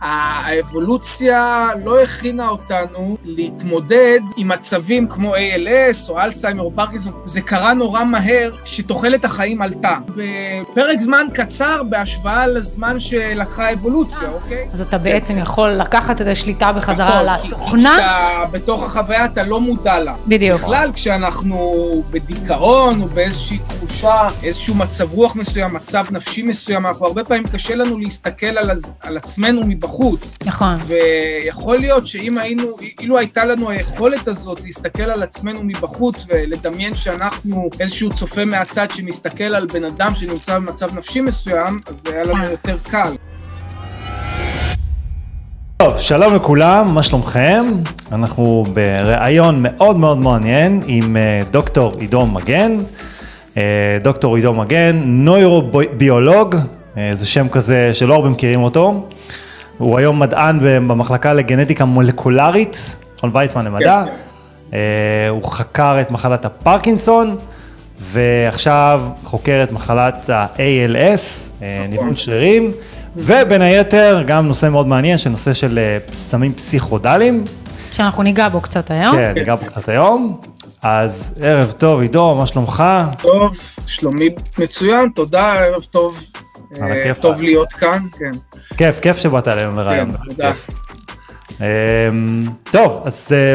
האבולוציה לא הכינה אותנו להתמודד עם מצבים כמו ALS או אלצהיימר או פרקינסון, זה קרה נורא מהר שתוחלת החיים עלתה. בפרק זמן קצר בהשוואה לזמן שלקחה האבולוציה, אוקיי? אז אתה בעצם יכול לקחת את השליטה בחזרה על התוכנה. כי בתוך החוויה אתה לא מודע לה. בדיוק. בכלל, כשאנחנו בדיכאון או באיזושהי תחושה, איזשהו מצב רוח מסוים, מצב נפשי מסוים, אנחנו הרבה פעמים קשה לנו להסתכל על, על עצמנו מבחוץ. נכון. ויכול להיות שאם היינו, אילו הייתה לנו היכולת הזאת להסתכל על עצמנו מבחוץ ולדמיין שאנחנו איזשהו צופה מהצד שמסתכל על בן אדם שנמצא במצב נפשי מסוים, אז זה היה לנו כן. יותר קל. טוב, שלום לכולם, מה שלומכם? אנחנו בריאיון מאוד מאוד מעניין עם אה, דוקטור עידו מגן. אה, דוקטור עידו מגן, נוירוביולוג, אה, זה שם כזה שלא הרבה מכירים אותו. הוא היום מדען במחלקה לגנטיקה מולקולרית, מכון ויצמן למדע. כן, כן. הוא חקר את מחלת הפרקינסון, ועכשיו חוקר את מחלת ה-ALS, נכון. ניוון שרירים. ובין היתר, גם נושא מאוד מעניין, שנושא של אה, סמים פסיכודליים. שאנחנו ניגע בו קצת היום. כן, ניגע בו קצת היום. אז ערב טוב, עידו, מה שלומך? טוב, שלומי מצוין, תודה, ערב טוב. אה, טוב להיות כאן, כן. כיף, כיף שבאת אלינו לרעיון. כן, תודה. אמ, טוב, אז אה,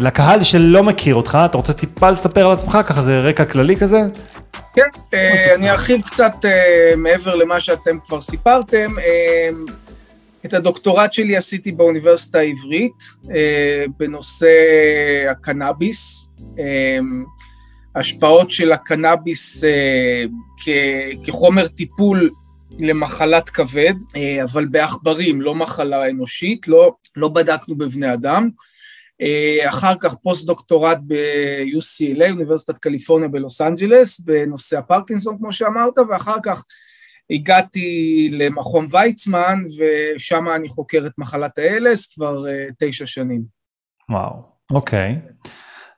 לקהל שלא מכיר אותך, אתה רוצה טיפה לספר על עצמך, ככה זה רקע כללי כזה? כן, אה, אני ארחיב קצת מעבר למה שאתם כבר סיפרתם. את הדוקטורט שלי עשיתי באוניברסיטה העברית בנושא הקנאביס, השפעות של הקנאביס כחומר טיפול למחלת כבד, אה, אבל בעכברים, לא מחלה אנושית, לא, לא בדקנו בבני אדם. אה, אחר כך פוסט-דוקטורט ב-UCLA, אוניברסיטת קליפורניה בלוס אנג'לס, בנושא הפרקינסון, כמו שאמרת, ואחר כך הגעתי למכון ויצמן, ושם אני חוקר את מחלת ה-ALS כבר אה, תשע שנים. וואו, אוקיי.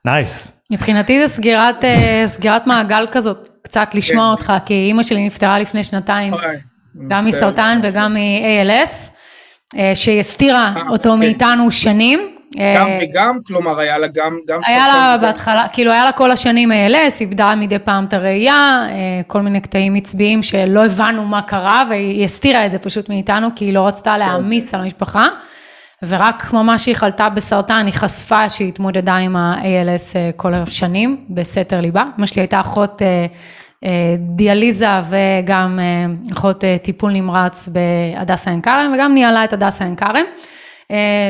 נייס. מבחינתי זה סגירת, סגירת מעגל כזאת. קצת לשמוע כן. אותך, כי אימא שלי נפטרה לפני שנתיים, גם מסרטן וגם מ-ALS, אה, שהיא הסתירה אה, אותו כן. מאיתנו שנים. גם אה, וגם, כלומר היה לה גם, גם. היה לה בהתחלה, כאילו היה לה כל השנים ALS, איבדה מדי פעם את הראייה, כל מיני קטעים עצביים שלא הבנו מה קרה, והיא הסתירה את זה פשוט מאיתנו, כי היא לא רצתה להעמיס על המשפחה. ורק ממש שהיא חלתה בסרטן, היא חשפה שהיא התמודדה עם ה-ALS כל השנים, בסתר ליבה. אמא שלי הייתה אחות אה, דיאליזה וגם אה, אחות אה, טיפול נמרץ בהדסה עין כרם, וגם ניהלה את הדסה עין כרם.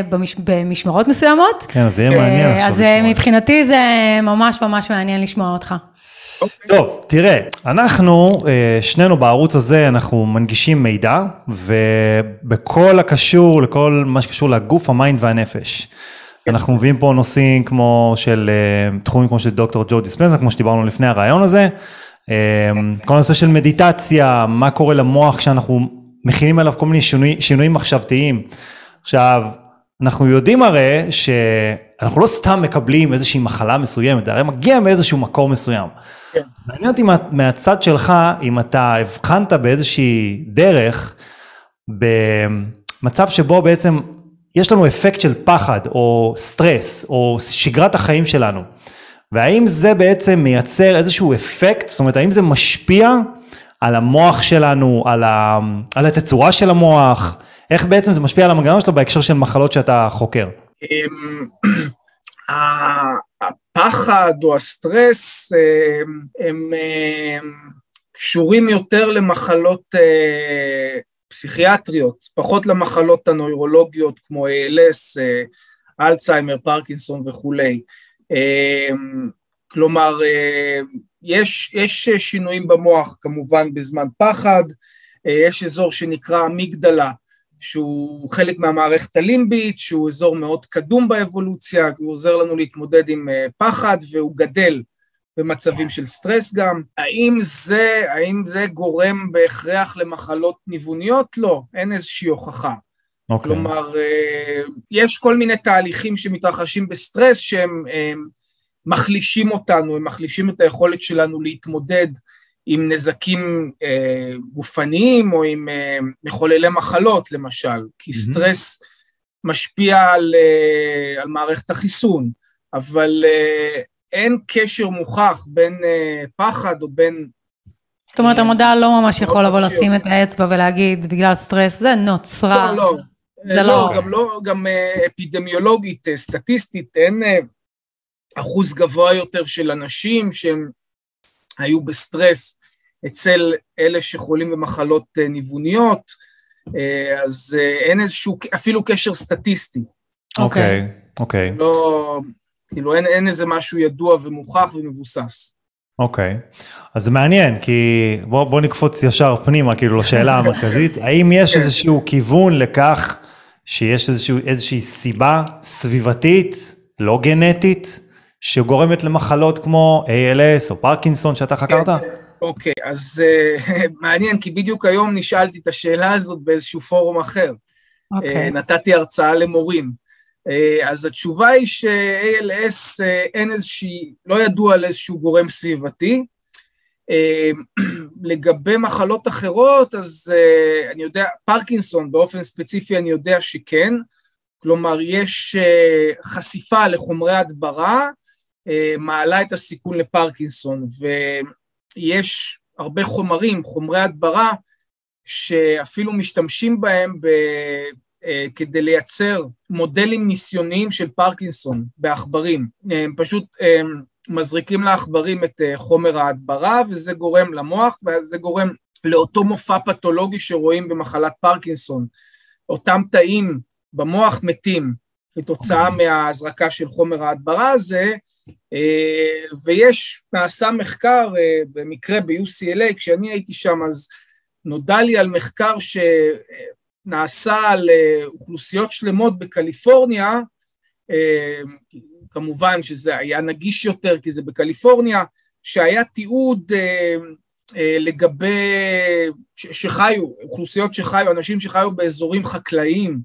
במש... במשמרות מסוימות. כן, אז זה יהיה מעניין עכשיו אז מבחינתי זה ממש ממש מעניין לשמוע אותך. טוב, תראה, אנחנו, שנינו בערוץ הזה, אנחנו מנגישים מידע, ובכל הקשור, לכל מה שקשור לגוף, ה mind והנפש. אנחנו מביאים פה נושאים כמו של, תחומים כמו של דוקטור ג'ו דיספנזה, כמו שדיברנו לפני הרעיון הזה. אמ, כל הנושא של מדיטציה, מה קורה למוח כשאנחנו מכינים עליו כל מיני שינוי, שינויים מחשבתיים. עכשיו, אנחנו יודעים הרי שאנחנו לא סתם מקבלים איזושהי מחלה מסוימת, הרי מגיע מאיזשהו מקור מסוים. כן. מעניין אותי מהצד שלך, אם אתה הבחנת באיזושהי דרך, במצב שבו בעצם יש לנו אפקט של פחד, או סטרס, או שגרת החיים שלנו. והאם זה בעצם מייצר איזשהו אפקט, זאת אומרת, האם זה משפיע על המוח שלנו, על, ה, על התצורה של המוח, איך בעצם זה משפיע על המנגנון שלו בהקשר של מחלות שאתה חוקר? אמ, הפחד או הסטרס הם, הם, הם קשורים יותר למחלות אה, פסיכיאטריות, פחות למחלות הנוירולוגיות כמו ALS, אה, אלצהיימר, פרקינסון וכולי. אמ, כלומר, אה, יש, יש שינויים במוח כמובן בזמן פחד, יש אזור שנקרא אמיגדלה, שהוא חלק מהמערכת הלימבית, שהוא אזור מאוד קדום באבולוציה, הוא עוזר לנו להתמודד עם אה, פחד והוא גדל במצבים של סטרס גם. האם זה, האם זה גורם בהכרח למחלות ניווניות? לא, אין איזושהי הוכחה. Okay. אוקיי. כלומר, אה, יש כל מיני תהליכים שמתרחשים בסטרס שהם מחלישים אותנו, הם מחלישים את היכולת שלנו להתמודד עם נזקים אה, גופניים או עם אה, מחוללי מחלות למשל, כי mm-hmm. סטרס משפיע על, אה, על מערכת החיסון, אבל אה, אין קשר מוכח בין אה, פחד או בין... זאת אומרת, המדע לא ממש יכול לבוא לשים את האצבע ולהגיד, בגלל סטרס, זה נוצרה. לא, לא. זה לא, לא, גם לא, גם אפידמיולוגית, סטטיסטית, אין אחוז גבוה יותר של אנשים שהם היו בסטרס אצל אלה שחולים במחלות ניווניות, אז אין איזשהו, אפילו קשר סטטיסטי. אוקיי, אוקיי. לא, כאילו אין, אין איזה משהו ידוע ומוכח ומבוסס. אוקיי, okay. אז זה מעניין, כי בוא, בוא נקפוץ ישר פנימה, כאילו, לשאלה המרכזית, האם יש כן. איזשהו כיוון לכך שיש איזשהו, איזושהי סיבה סביבתית, לא גנטית, שגורמת למחלות כמו ALS או פרקינסון שאתה חקרת? כן, אוקיי, okay, אז uh, מעניין, כי בדיוק היום נשאלתי את השאלה הזאת באיזשהו פורום אחר. Okay. אוקיי. Uh, נתתי הרצאה למורים. אה, אז התשובה היא ש-ALS אה, אין איזושהי, לא ידוע על איזשהו גורם סביבתי. אה, לגבי מחלות אחרות, אז אני יודע, פרקינסון באופן ספציפי אני יודע שכן, כלומר יש חשיפה לחומרי הדברה, מעלה את הסיכון לפרקינסון, ויש הרבה חומרים, חומרי הדברה, שאפילו משתמשים בהם אה, כדי לייצר מודלים ניסיוניים של פרקינסון בעכברים. הם פשוט הם מזריקים לעכברים את אה, חומר ההדברה וזה גורם למוח וזה גורם לאותו מופע פתולוגי שרואים במחלת פרקינסון. אותם תאים במוח מתים כתוצאה אוקיי. מההזרקה של חומר ההדברה הזה, אה, ויש, נעשה מחקר במקרה ב-UCLA, כשאני הייתי שם אז נודע לי על מחקר ש... נעשה על אה, אוכלוסיות שלמות בקליפורניה, אה, כמובן שזה היה נגיש יותר כי זה בקליפורניה, שהיה תיעוד אה, לגבי, שחיו, אוכלוסיות שחיו, אנשים שחיו באזורים חקלאיים,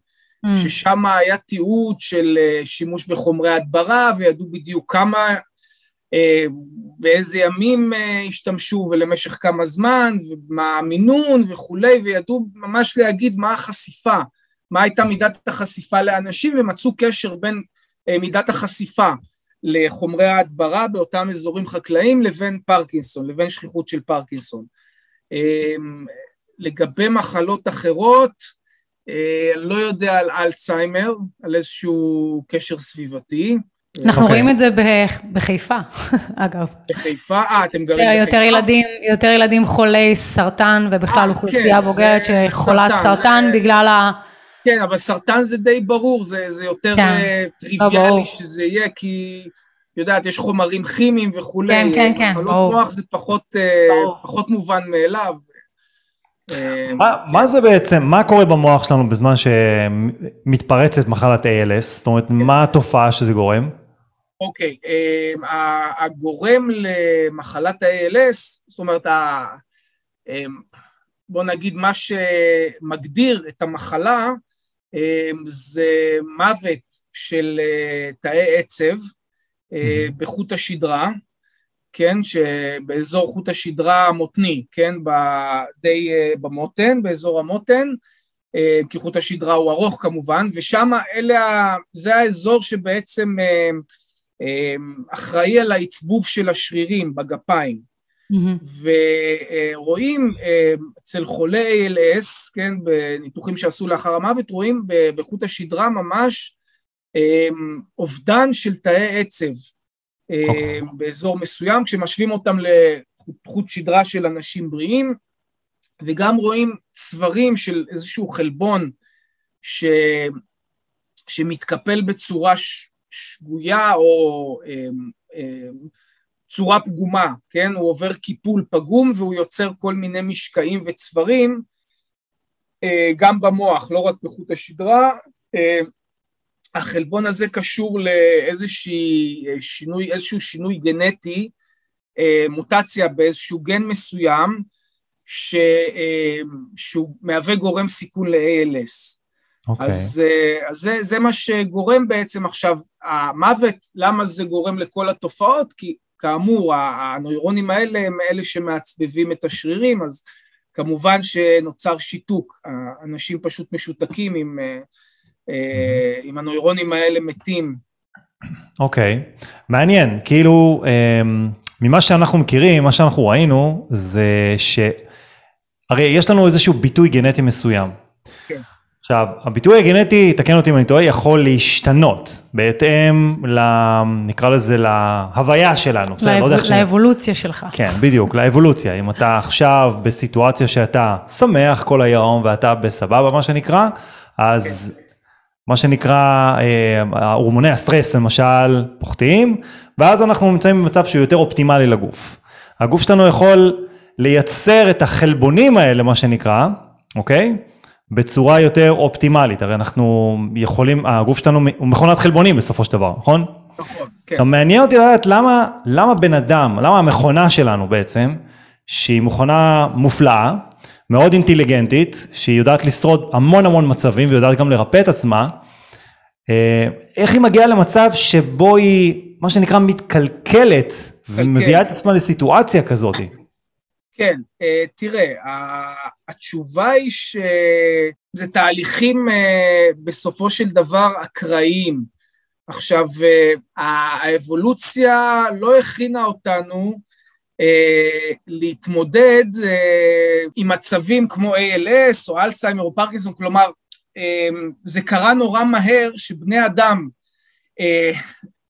mm. ששם היה תיעוד של שימוש בחומרי הדברה וידעו בדיוק כמה אה, באיזה ימים אה, השתמשו ולמשך כמה זמן ומה המינון וכולי וידעו ממש להגיד מה החשיפה, מה הייתה מידת החשיפה לאנשים ומצאו קשר בין אה, מידת החשיפה לחומרי ההדברה באותם אזורים חקלאיים לבין פרקינסון, לבין שכיחות של פרקינסון. לגבי מחלות אחרות, לא יודע על אלצהיימר, על איזשהו קשר סביבתי. אנחנו okay. אוקיי. רואים את זה בחיפה, אגב. בחיפה? אה, אתם גרים בחיפה? יותר ילדים, יותר ילדים חולי סרטן, ובכלל 아, אה, אוכלוסייה כן, בוגרת שחולת סרטן, סרטן זה... בגלל ה... כן, אבל סרטן זה די ברור, זה, זה יותר כן, אה, טריוויאלי לא שזה יהיה, כי, יודעת, יש חומרים כימיים וכולי. כן, כן, כן, ברור. מחלות מוח זה פחות, אה, פחות מובן מאליו. מה, מה זה בעצם, מה קורה במוח שלנו בזמן שמתפרצת מחלת ALS? זאת אומרת, כן. מה התופעה שזה גורם? אוקיי, אמ, הגורם למחלת ה-ALS, זאת אומרת, אמ, בוא נגיד מה שמגדיר את המחלה זה מוות של אה, תאי עצב אה, בחוט השדרה, כן, שבאזור חוט השדרה המותני, כן, די אה, במותן, באזור המותן, כי חוט השדרה הוא ארוך כמובן, ושם אלה, זה האזור שבעצם אמ, אחראי על העצבוב של השרירים בגפיים. Mm-hmm. ורואים אצל חולי ALS, כן, בניתוחים שעשו לאחר המוות, רואים בחוט השדרה ממש אובדן של תאי עצב okay. אוקיי. באזור מסוים, כשמשווים אותם לחוט שדרה של אנשים בריאים, וגם רואים צווארים של איזשהו חלבון ש... שמתקפל בצורה שגויה או אמ, אמ, צורה פגומה, כן? הוא עובר קיפול פגום והוא יוצר כל מיני משקעים וצברים אה, גם במוח, לא רק בחוט השדרה. אה, החלבון הזה קשור לאיזשהו אה, שינוי, גנטי, מוטציה באיזשהו גן מסוים, ש, שהוא מהווה גורם סיכון ל-ALS. Okay. אוקיי. אז, אז זה, זה מה שגורם בעצם עכשיו, המוות, למה זה גורם לכל התופעות? כי כאמור, הנוירונים האלה הם אלה שמעצבבים את השרירים, אז כמובן שנוצר שיתוק, אנשים פשוט משותקים עם, mm-hmm. עם הנוירונים האלה מתים. אוקיי, okay. מעניין, כאילו ממה שאנחנו מכירים, מה שאנחנו ראינו זה ש... הרי יש לנו איזשהו ביטוי גנטי מסוים. כן. עכשיו, הביטוי הגנטי, תקן אותי אם אני טועה, יכול להשתנות בהתאם, ל, נקרא לזה, להוויה שלנו. לאב... לא לאבולוציה ש... שלך. כן, בדיוק, לאבולוציה. אם אתה עכשיו בסיטואציה שאתה שמח כל היום ואתה בסבבה, מה שנקרא, אז כן. מה שנקרא, אה, הורמוני הסטרס למשל פוחתים, ואז אנחנו נמצאים במצב שהוא יותר אופטימלי לגוף. הגוף שלנו יכול לייצר את החלבונים האלה, מה שנקרא, אוקיי? בצורה יותר אופטימלית, הרי אנחנו יכולים, הגוף שלנו הוא מכונת חלבונים בסופו של דבר, נכון? נכון, כן. מעניין אותי לדעת למה, למה בן אדם, למה המכונה שלנו בעצם, שהיא מכונה מופלאה, מאוד אינטליגנטית, שהיא יודעת לשרוד המון המון מצבים ויודעת גם לרפא את עצמה, אה, איך היא מגיעה למצב שבו היא, מה שנקרא, מתקלקלת ומביאה את עצמה לסיטואציה כזאת? כן, אה, תראה, התשובה היא שזה תהליכים אה, בסופו של דבר אקראיים. עכשיו, האבולוציה לא הכינה אותנו להתמודד עם מצבים כמו ALS או אלצהיימר או פרקינסון, כלומר, אמ, זה קרה נורא מהר שבני אדם, אה,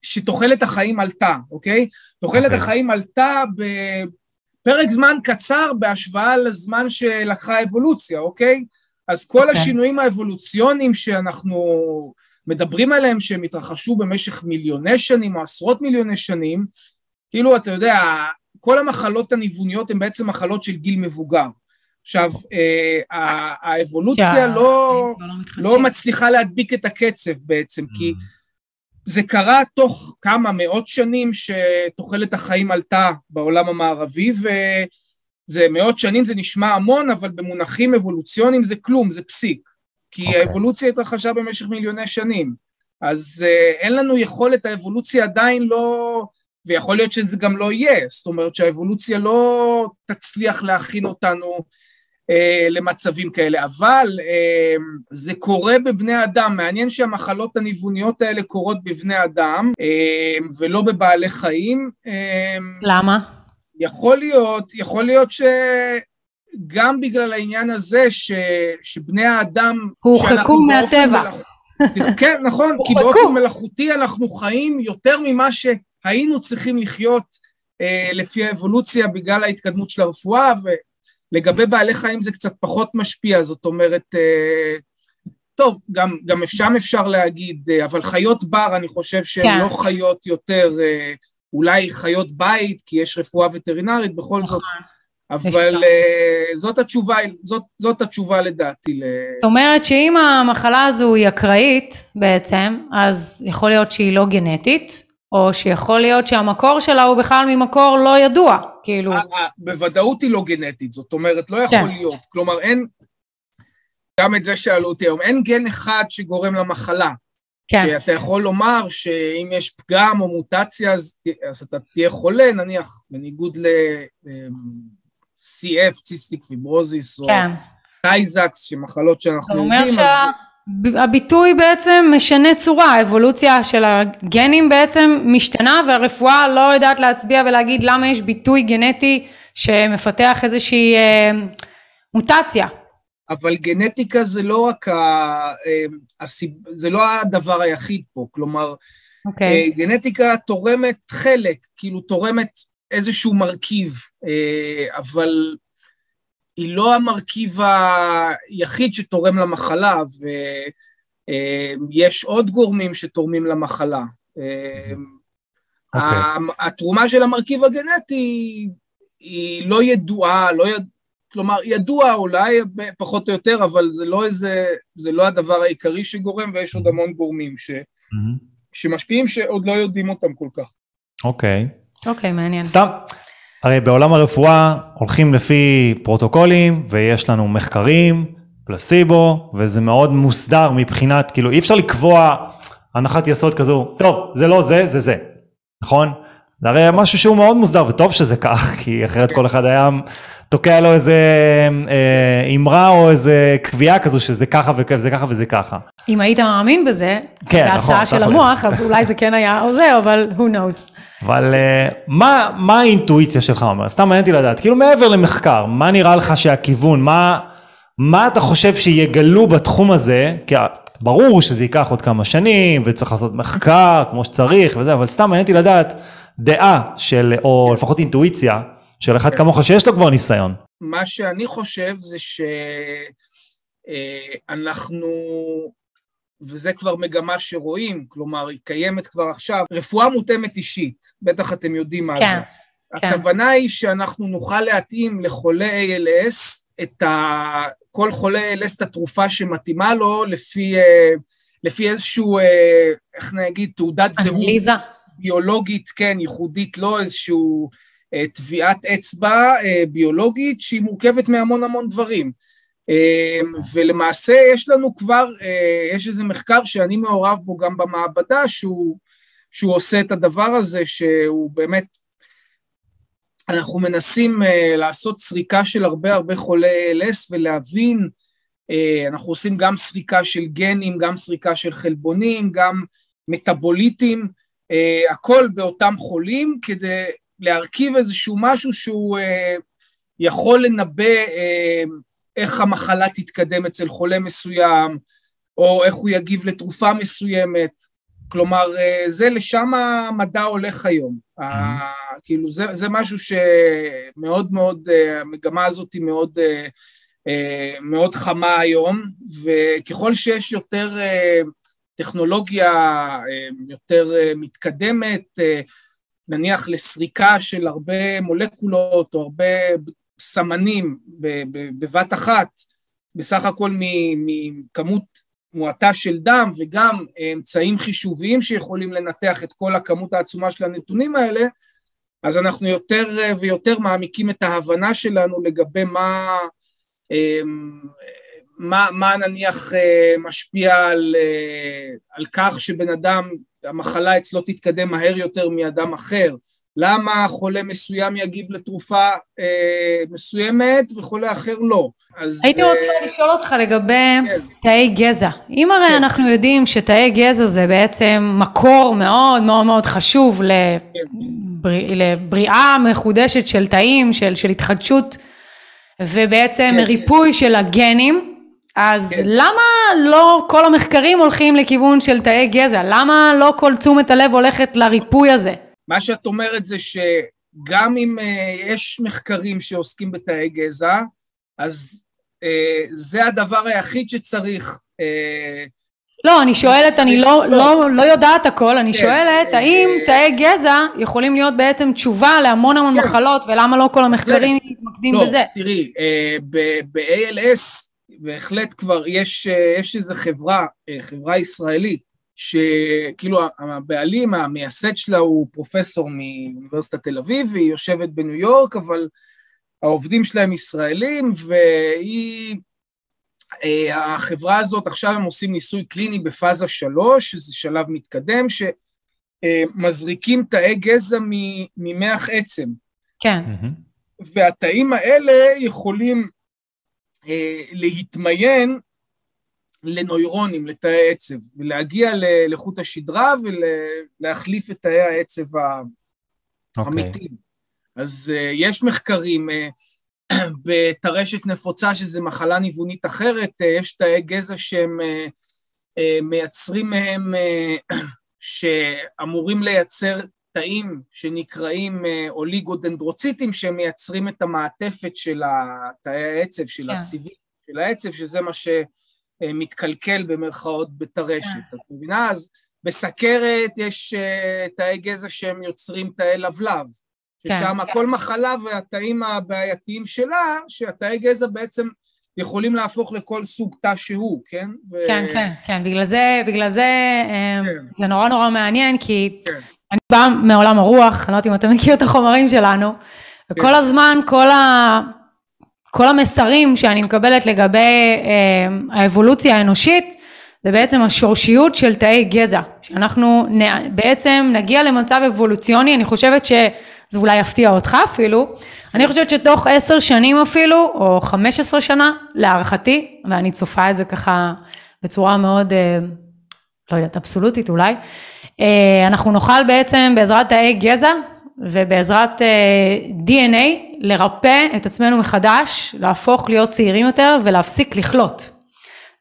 שתוחלת החיים עלתה, אוקיי? תוחלת okay. אוקיי. החיים עלתה בפרק זמן קצר בהשוואה לזמן שלקחה האבולוציה, אוקיי? אז כל okay. אוקיי. השינויים האבולוציוניים שאנחנו מדברים עליהם, שהם התרחשו במשך מיליוני שנים או עשרות מיליוני שנים, כאילו, אתה יודע, כל המחלות הניווניות הן בעצם מחלות של גיל מבוגר. עכשיו, אה, האבולוציה לא, לא, לא מצליחה להדביק את הקצב בעצם, כי mm. זה קרה תוך כמה מאות שנים שתוחלת החיים עלתה בעולם המערבי, וזה מאות שנים זה נשמע המון, אבל במונחים אבולוציוניים זה כלום, זה פסיק. כי okay. אוקיי. האבולוציה התרחשה במשך מיליוני שנים. אז uh, אין לנו יכולת, האבולוציה עדיין לא, ויכול להיות שזה גם לא יהיה, זאת אומרת שהאבולוציה לא תצליח להכין אותנו אה, למצבים כאלה, אבל אה, זה קורה בבני אדם, מעניין שהמחלות הניווניות האלה קורות בבני אדם אה, ולא בבעלי חיים. למה? יכול להיות, יכול להיות שגם בגלל העניין הזה ש, שבני האדם... הורחקו מהטבע. מלאכ... כן, נכון, כי באופן מלאכותי אנחנו חיים יותר ממה שהיינו צריכים לחיות אה, לפי האבולוציה בגלל ההתקדמות של הרפואה, ו... לגבי בעלי חיים זה קצת פחות משפיע, זאת אומרת, אה, טוב, גם, גם שם אפשר להגיד, אה, אבל חיות בר אני חושב שהן כן. לא חיות יותר, אה, אולי חיות בית, כי יש רפואה וטרינרית, בכל זאת, נכון. אבל זאת התשובה, זאת, זאת התשובה לדעתי. זאת אומרת שאם המחלה הזו היא אקראית בעצם, אז יכול להיות שהיא לא גנטית, או שיכול להיות שהמקור שלה הוא בכלל ממקור לא ידוע, כאילו... אה, אה, בוודאות היא לא גנטית, זאת אומרת, לא יכול כן. להיות. כלומר, אין... גם את זה שאלו אותי היום, אין גן אחד שגורם למחלה. כן. שאתה יכול לומר שאם יש פגם או מוטציה, אז, אז אתה תהיה חולה, נניח, בניגוד ל-CF, cystic fibrosis, כן. או Tay-Sachs, שמחלות שאנחנו יודעים. אתה אומר שה... אז... הביטוי בעצם משנה צורה, האבולוציה של הגנים בעצם משתנה והרפואה לא יודעת להצביע ולהגיד למה יש ביטוי גנטי שמפתח איזושהי אה, מוטציה. אבל גנטיקה זה לא רק ה... אה, הסיב... זה לא הדבר היחיד פה, כלומר, okay. אוקיי. אה, גנטיקה תורמת חלק, כאילו תורמת איזשהו מרכיב, אה, אבל היא לא המרכיב היחיד שתורם למחלה, ויש עוד גורמים שתורמים למחלה. Okay. אוקיי. התרומה של המרכיב הגנטי היא לא ידועה, לא יד... כלומר, ידוע אולי פחות או יותר, אבל זה לא איזה, זה לא הדבר העיקרי שגורם, ויש עוד המון גורמים ש... mm-hmm. שמשפיעים שעוד לא יודעים אותם כל כך. אוקיי. Okay. אוקיי, okay, מעניין. סתם, הרי בעולם הרפואה הולכים לפי פרוטוקולים ויש לנו מחקרים, פלסיבו, וזה מאוד מוסדר מבחינת, כאילו אי אפשר לקבוע הנחת יסוד כזו, טוב, זה לא זה, זה זה, נכון? זה הרי משהו שהוא מאוד מוסדר, וטוב שזה כך, כי אחרת כל אחד היה תוקע לו איזה אה, אמרה או איזה קביעה כזו שזה ככה וזה ככה וזה ככה. אם היית מאמין בזה, כן, נכון, בהסעה של תכלס. המוח, אז אולי זה כן היה עוזר, אבל who knows. אבל אה, מה, מה האינטואיציה שלך אומר? סתם מעניין אותי לדעת, כאילו מעבר למחקר, מה נראה לך שהכיוון, מה, מה אתה חושב שיגלו בתחום הזה? כי ברור שזה ייקח עוד כמה שנים, וצריך לעשות מחקר כמו שצריך וזה, אבל סתם מעניין אותי לדעת דעה של, או לפחות אינטואיציה, של אחד כמוך שיש לו כבר ניסיון. מה שאני חושב זה שאנחנו, וזה כבר מגמה שרואים, כלומר היא קיימת כבר עכשיו, רפואה מותאמת אישית, בטח אתם יודעים מה כן, זה. כן. הכוונה היא שאנחנו נוכל להתאים לחולה ALS את ה... כל חולה ALS את התרופה שמתאימה לו לפי, אה, לפי איזשהו, אה, איך נגיד, תעודת זהות אנליזה. ביולוגית, כן, ייחודית לו, איזשהו אה, טביעת אצבע ביולוגית שהיא מורכבת מהמון המון דברים. אה, ולמעשה יש לנו כבר, אה, יש איזה מחקר שאני מעורב בו גם במעבדה, שהוא, שהוא עושה את הדבר הזה, שהוא באמת, אנחנו מנסים אה, לעשות סריקה של הרבה הרבה חולי ALS ולהבין, אה, אנחנו עושים גם סריקה של גנים, גם סריקה של חלבונים, גם מטאבוליטים, הכל באותם חולים כדי להרכיב איזשהו משהו שהוא יכול לנבא איך המחלה תתקדם אצל חולה מסוים, או איך הוא יגיב לתרופה מסוימת. כלומר, uh, זה לשם המדע הולך היום. Mm-hmm. Uh, כאילו, זה, זה משהו שמאוד מאוד, uh, המגמה הזאת היא מאוד, uh, מאוד חמה היום, וככל שיש יותר טכנולוגיה יותר מתקדמת, נניח לסריקה של הרבה מולקולות או הרבה סמנים בבת אחת, בסך הכל מכמות מועטה של דם וגם אמצעים חישוביים שיכולים לנתח את כל הכמות העצומה של הנתונים האלה, אז אנחנו יותר ויותר מעמיקים את ההבנה שלנו לגבי מה מה, מה נניח משפיע על, על כך שבן אדם, המחלה אצלו תתקדם מהר יותר מאדם אחר, למה חולה מסוים יגיב לתרופה אה, מסוימת וחולה אחר לא. אז, הייתי רוצה אה, לשאול אותך לגבי כן. תאי גזע. אם הרי כן. אנחנו יודעים שתאי גזע זה בעצם מקור מאוד מאוד מאוד חשוב לבר... לבריאה מחודשת של תאים, של, של התחדשות ובעצם כן. ריפוי של הגנים, אז כן. למה לא כל המחקרים הולכים לכיוון של תאי גזע? למה לא כל תשומת הלב הולכת לריפוי הזה? מה שאת אומרת זה שגם אם אה, יש מחקרים שעוסקים בתאי גזע, אז אה, זה הדבר היחיד שצריך. אה, לא, אני שואלת, אני לא, לא. לא, לא יודעת הכל, אני כן, שואלת, האם תאי גזע יכולים להיות בעצם תשובה להמון המון כן. מחלות, ולמה לא כל המחקרים מתמקדים לא, בזה? תראי, אה, ב- ב-ALS בהחלט כבר יש, יש איזו חברה, חברה ישראלית, שכאילו הבעלים, המייסד שלה הוא פרופסור מאוניברסיטת תל אביב, והיא יושבת בניו יורק, אבל העובדים שלה הם ישראלים, והיא... אה, החברה הזאת, עכשיו הם עושים ניסוי קליני בפאזה שלוש, שזה שלב מתקדם, שמזריקים תאי גזע ממח עצם. כן. והתאים האלה יכולים אה, להתמיין לנוירונים, לתאי עצב, ולהגיע לחוט השדרה ולהחליף את תאי העצב ה- אוקיי. המתים. אז uh, יש מחקרים uh, בטרשת נפוצה, שזו מחלה ניוונית אחרת, uh, יש תאי גזע שהם uh, uh, מייצרים מהם, uh, שאמורים לייצר תאים שנקראים uh, אוליגודנדרוציטים, שהם מייצרים את המעטפת של תאי העצב, של כן. הסיבים של העצב, שזה מה שמתקלקל במרכאות בטרשת. כן. את מבינה? אז בסכרת יש uh, תאי גזע שהם יוצרים תאי לבלב. כן. ששם כל מחלה והתאים הבעייתיים שלה, שהתאי גזע בעצם יכולים להפוך לכל סוג תא שהוא, כן? ו... כן, כן, כן, בגלל זה, בגלל זה, אה, כן. זה נורא נורא מעניין, כי כן. אני באה מעולם הרוח, אני לא יודעת אם אתה מכיר את החומרים שלנו, וכל כן. הזמן, כל ה... כל המסרים שאני מקבלת לגבי אה, האבולוציה האנושית, זה בעצם השורשיות של תאי גזע, שאנחנו נ... בעצם נגיע למצב אבולוציוני, אני חושבת שזה אולי יפתיע אותך אפילו, אני חושבת שתוך עשר שנים אפילו, או חמש עשרה שנה, להערכתי, ואני צופה את זה ככה בצורה מאוד, אה, לא יודעת, אבסולוטית אולי, אה, אנחנו נוכל בעצם בעזרת תאי גזע ובעזרת DNA לרפא את עצמנו מחדש, להפוך להיות צעירים יותר ולהפסיק לחלות.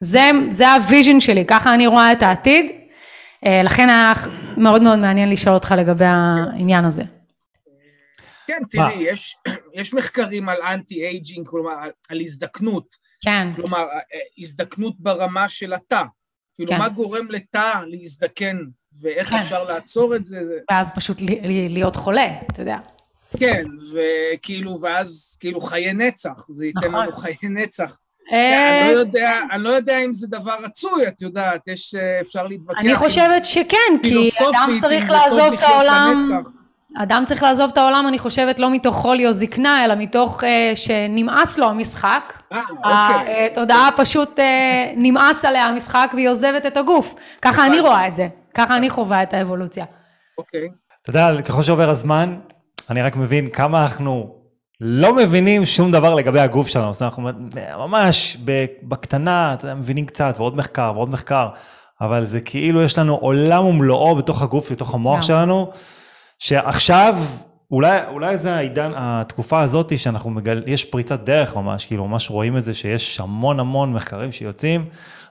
זה, זה ה vision שלי, ככה אני רואה את העתיד, אה, לכן היה מאוד מאוד מעניין לשאול אותך לגבי העניין הזה. כן, תראי, יש, יש מחקרים על anti-aging, כלומר, על, על הזדקנות. כן. כלומר, אה, הזדקנות ברמה של התא. כאילו, כן. מה גורם לתא להזדקן, ואיך כן. אפשר לעצור את זה? ואז פשוט להיות חולה, אתה יודע. כן, וכאילו, ואז כאילו חיי נצח, זה ייתן נכון. לנו חיי נצח. אה, אני לא, יודע, אני לא יודע אם זה דבר רצוי, את יודעת, יש, אה, אפשר להתווכח. אני חושבת שכן, כי אדם צריך לעזוב את העולם, אדם צריך לעזוב את העולם, אני חושבת, לא מתוך חולי או זקנה, אלא מתוך uh, שנמאס לו המשחק. אה, אוקיי. התודעה פשוט uh, נמאס עליה המשחק והיא עוזבת את הגוף. ככה אני רואה את זה, ככה אני חווה את האבולוציה. אוקיי. אתה יודע, ככל שעובר הזמן, אני רק מבין כמה אנחנו לא מבינים שום דבר לגבי הגוף שלנו, זאת אומרת, אנחנו ממש בקטנה, אתה יודע, מבינים קצת, ועוד מחקר, ועוד מחקר, אבל זה כאילו יש לנו עולם ומלואו בתוך הגוף, בתוך המוח שלנו, שעכשיו, אולי, אולי זה העידן, התקופה הזאת שאנחנו מגלים, יש פריצת דרך ממש, כאילו ממש רואים את זה שיש המון המון מחקרים שיוצאים,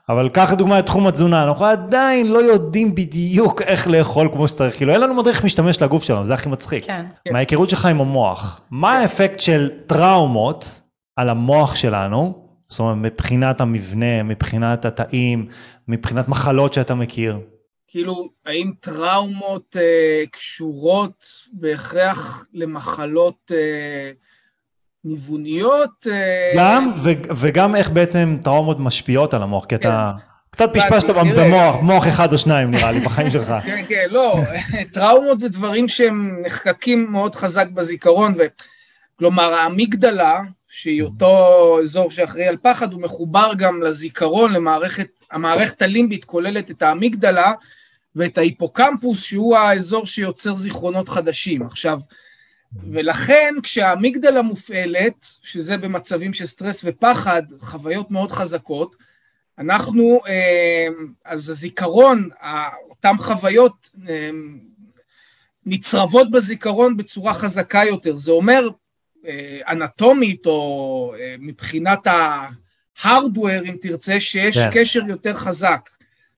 אבל קח לדוגמה את תחום התזונה, אנחנו עדיין לא יודעים בדיוק איך לאכול כמו שצריך, כאילו אין לנו מדריך משתמש לגוף שלנו, זה הכי מצחיק. כן. מההיכרות שלך עם המוח, מה האפקט של טראומות על המוח שלנו, זאת אומרת מבחינת המבנה, מבחינת התאים, מבחינת מחלות שאתה מכיר? כאילו, האם טראומות אה, קשורות בהכרח למחלות אה, ניווניות. אה, גם, ו- וגם איך בעצם טראומות משפיעות על המוח, כי אתה כן. קצת פשפשת במוח, מוח אחד או שניים נראה לי בחיים שלך. כן, כן, לא, טראומות זה דברים שהם נחקקים מאוד חזק בזיכרון, כלומר האמיגדלה, שהיא אותו אזור שאחראי על פחד, הוא מחובר גם לזיכרון, למערכת, המערכת הלימבית כוללת את האמיגדלה ואת ההיפוקמפוס, שהוא האזור שיוצר זיכרונות חדשים. עכשיו, ולכן כשהאמיגדלה מופעלת, שזה במצבים של סטרס ופחד, חוויות מאוד חזקות, אנחנו, אה, אז הזיכרון, אותן חוויות אה, נצרבות בזיכרון בצורה חזקה יותר. זה אומר אה, אנטומית או מבחינת ההארדוור, אם תרצה, שיש כן. קשר יותר חזק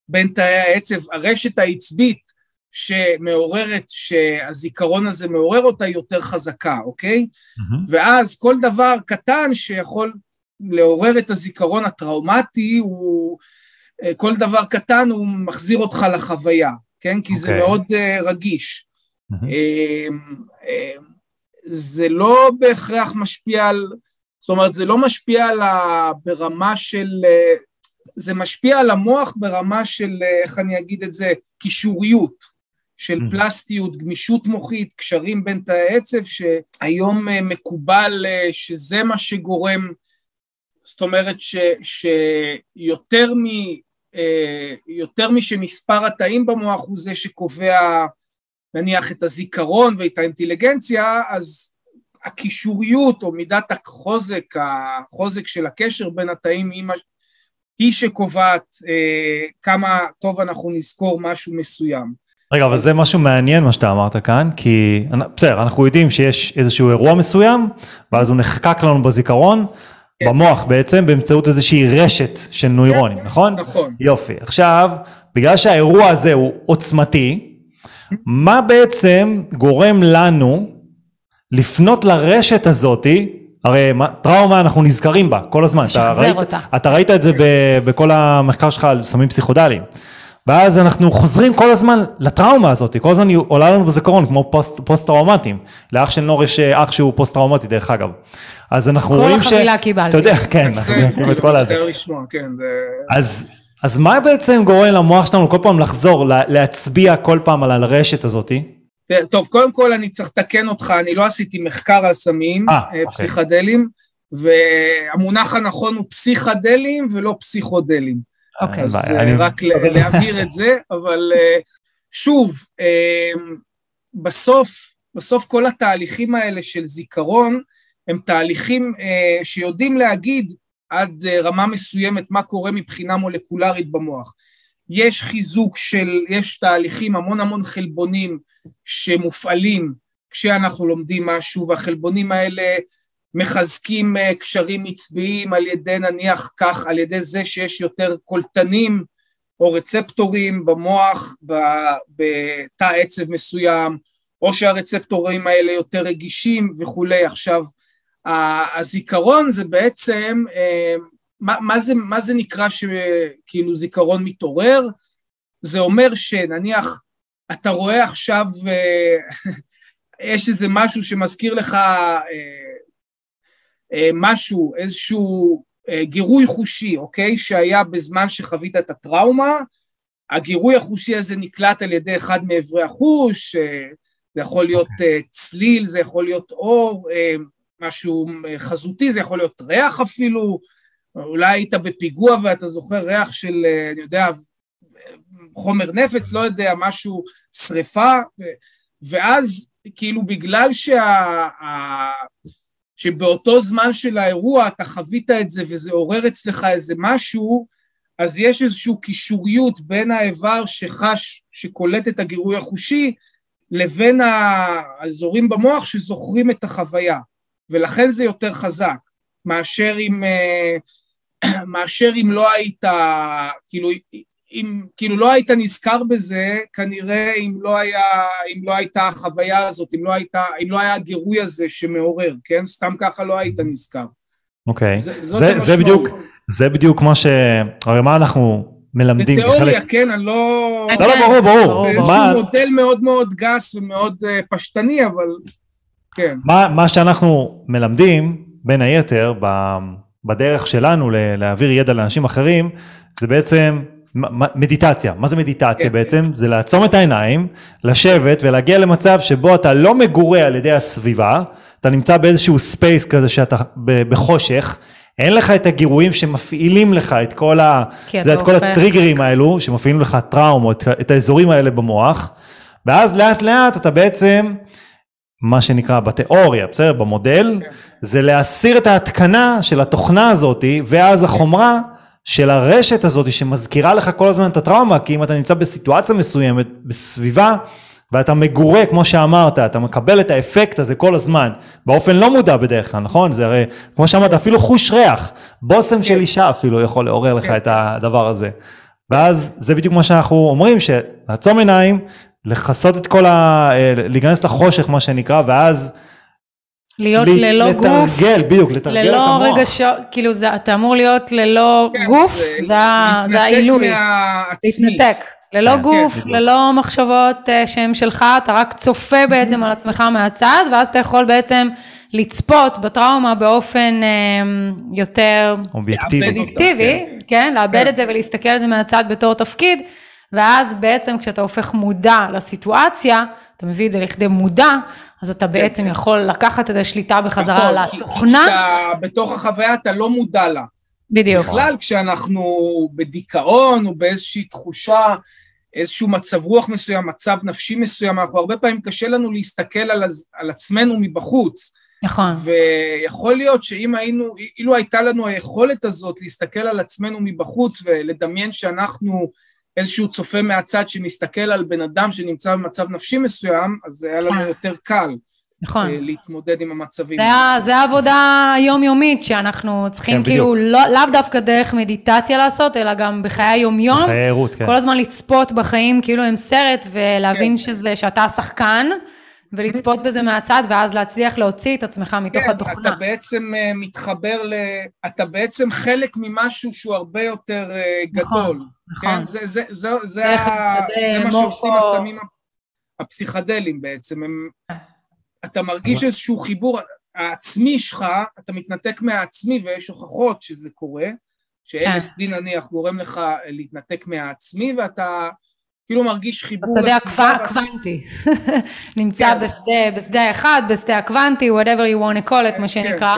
בין תאי העצב, הרשת העצבית שמעוררת, שהזיכרון הזה מעורר אותה יותר חזקה, אוקיי? Mm-hmm. ואז כל דבר קטן שיכול לעורר את הזיכרון הטראומטי, הוא, אה, כל דבר קטן הוא מחזיר אותך לחוויה, כן? כי okay. זה אוקיי. מאוד uh, רגיש. Mm-hmm. Uh, uh, זה לא בהכרח משפיע על, זאת אומרת, זה לא משפיע על ה, ברמה של, uh, זה משפיע על המוח ברמה של, איך אני אגיד את זה, קישוריות. של. פלסטיות, גמישות מוחית, קשרים בין תאי עצב, שהיום אה, מקובל אה, שזה מה שגורם, זאת אומרת ש, שיותר מ... אה, יותר משמספר התאים במוח הוא זה שקובע נניח את הזיכרון ואת האינטליגנציה, אז הקישוריות או מידת החוזק, החוזק של הקשר בין התאים היא, היא שקובעת אה, כמה טוב אנחנו נזכור משהו מסוים. רגע, אבל זה משהו מעניין מה שאתה אמרת כאן, כי בסדר, אנחנו יודעים שיש איזשהו אירוע מסוים, ואז הוא נחקק לנו בזיכרון, כן. במוח בעצם, באמצעות איזושהי רשת של נוירונים, כן, נכון? נכון. יופי. עכשיו, בגלל שהאירוע הזה הוא עוצמתי, מה בעצם גורם לנו לפנות לרשת הזאתי, הרי טראומה אנחנו נזכרים בה כל הזמן. לשחזר אותה. אתה ראית את זה בכל המחקר שלך על סמים פסיכודליים. ואז אנחנו חוזרים כל הזמן לטראומה הזאת, כל הזמן היא עולה לנו בזיכרון כמו פוסט, פוסט טראומטיים. לאח של נור יש אה, אח שהוא פוסט טראומטי דרך אגב. אז אנחנו רואים ש... כל החבילה קיבלתי. אתה יודע, כן, אנחנו מכירים את כל הזה. כן, אז, אז מה בעצם גורם למוח שלנו כל פעם לחזור, להצביע כל פעם על הרשת הזאתי? טוב, קודם כל אני צריך לתקן אותך, אני לא עשיתי מחקר על סמים 아, אה, אה, אוקיי. פסיכדלים, והמונח הנכון הוא פסיכדלים ולא פסיכודלים. אוקיי. אז רק להבהיר את זה, אבל אה, שוב, אה, בסוף, בסוף כל התהליכים האלה של זיכרון, הם תהליכים אה, שיודעים להגיד עד רמה מסוימת מה קורה מבחינה מולקולרית במוח. יש חיזוק של, יש תהליכים, המון המון חלבונים שמופעלים כשאנחנו לומדים משהו, והחלבונים האלה מחזקים אה, קשרים עצביים על ידי נניח כך, על ידי זה שיש יותר קולטנים או רצפטורים במוח בתא עצב מסוים, או שהרצפטורים האלה יותר רגישים וכולי. עכשיו, הזיכרון זה בעצם, אה, מה, מה, זה, מה זה נקרא שכאילו זיכרון מתעורר? זה אומר שנניח אתה רואה עכשיו, אה, יש איזה משהו שמזכיר לך משהו, איזשהו אה, גירוי חושי, אוקיי? שהיה בזמן שחווית את הטראומה, הגירוי החושי הזה נקלט על ידי אחד מאיברי החוש, אה, זה יכול להיות אה, צליל, זה יכול להיות אור, אה, משהו אה, חזותי, זה יכול להיות ריח אפילו, אולי היית בפיגוע ואתה זוכר ריח של, אה, אני יודע, חומר נפץ, לא יודע, משהו, שריפה, ואז כאילו בגלל שה... שבאותו זמן של האירוע אתה חווית את זה וזה עורר אצלך איזה משהו, אז יש איזושהי קישוריות בין האיבר שחש, שקולט את הגירוי החושי, לבין האזורים במוח שזוכרים את החוויה, ולכן זה יותר חזק, מאשר אם, אה, מאשר אם לא היית, כאילו, אם כאילו לא היית נזכר בזה, כנראה אם לא, היה, אם לא הייתה החוויה הזאת, אם לא, הייתה, אם לא היה הגירוי הזה שמעורר, כן? סתם ככה לא היית נזכר. אוקיי, זה- זאת זה, זה המשמעות. בדיוק, זה בדיוק מה ש... הרי מה אנחנו מלמדים בתיאוריה, כן, אני לא... לא, לא, ברור, ברור. ברור, זה מה- איזשהו מודל מאוד מאוד גס ומאוד אה, פשטני, אבל כן. מה, מה שאנחנו מלמדים, בין היתר, ב, בדרך שלנו ל- להעביר ידע לאנשים אחרים, זה בעצם מדיטציה. מה זה מדיטציה כן. בעצם? זה לעצום את העיניים, לשבת ולהגיע למצב שבו אתה לא מגורה על ידי הסביבה, אתה נמצא באיזשהו space כזה שאתה בחושך, אין לך את הגירויים שמפעילים לך את כל, ה, כי זה, את כל הופך- הטריגרים האלו, שמפעילים לך טראומות, את האזורים האלה במוח, ואז לאט לאט אתה בעצם, מה שנקרא בתיאוריה, בסדר? במודל, כן. זה להסיר את ההתקנה של התוכנה הזאתי, ואז החומרה של הרשת הזאתי שמזכירה לך כל הזמן את הטראומה, כי אם אתה נמצא בסיטואציה מסוימת, בסביבה, ואתה מגורה, כמו שאמרת, אתה מקבל את האפקט הזה כל הזמן, באופן לא מודע בדרך כלל, נכון? זה הרי, כמו שאמרת, אפילו חוש ריח, בושם של אישה אפילו יכול לעורר לך כן. את הדבר הזה. ואז זה בדיוק מה שאנחנו אומרים, שלעצום עיניים, לכסות את כל ה... אה, להיכנס לחושך, מה שנקרא, ואז... להיות ל- ללא גוף, לתרגל, בדיוק, לתרגל את ללא המוח. רגשות, כאילו זה, אתה אמור להיות ללא כן, גוף, זה זה העילוי. להתנתק מהעצמי. להתנתק. ללא כן, גוף, בדיוק. ללא מחשבות אה, שהן שלך, אתה רק צופה בעצם על עצמך מהצד, ואז אתה יכול בעצם לצפות בטראומה באופן אה, יותר אובייקטיבי. אובייקטיבי, כן, לאבד את זה ולהסתכל על זה מהצד בתור תפקיד, ואז בעצם כשאתה הופך מודע לסיטואציה, אתה מביא את זה לכדי מודע, אז אתה בעצם יכול לקחת את השליטה בחזרה על התוכנה, בתוך החוויה אתה לא מודע לה. בדיוק, בכלל כשאנחנו בדיכאון או באיזושהי תחושה, איזשהו מצב רוח מסוים, מצב נפשי מסוים, אנחנו הרבה פעמים קשה לנו להסתכל על, על עצמנו מבחוץ. נכון, ויכול להיות שאם היינו, אילו הייתה לנו היכולת הזאת להסתכל על עצמנו מבחוץ ולדמיין שאנחנו איזשהו צופה מהצד שמסתכל על בן אדם שנמצא במצב נפשי מסוים, אז זה היה לנו אה. יותר קל נכון. אה, להתמודד עם המצבים. זה, ה- זה העבודה היומיומית שאנחנו צריכים כן, כאילו לא, לאו דווקא דרך מדיטציה לעשות, אלא גם בחיי היומיום. חיי ערות, כן. כל הזמן לצפות בחיים כאילו הם סרט, ולהבין שזה, שאתה השחקן, ולצפות בזה מהצד, ואז להצליח להוציא את עצמך מתוך כן, התוכנה. אתה בעצם אה, מתחבר ל... אתה בעצם חלק ממשהו שהוא הרבה יותר אה, נכון, גדול. נכון. כן? זה, זה, זה, זה, דרך ה... השדה, זה מה שעושים. הסמים הפסיכדליים בעצם. הם... כן. אתה מרגיש איזשהו חיבור, העצמי שלך, אתה מתנתק מהעצמי, ויש הוכחות שזה קורה, כן. ש-LSD נניח גורם לך להתנתק מהעצמי, ואתה כאילו מרגיש חיבור בשדה הקוונטי. נמצא כן. בשדה, בשדה האחד, בשדה הקוונטי, whatever you want to call it, מה שנקרא.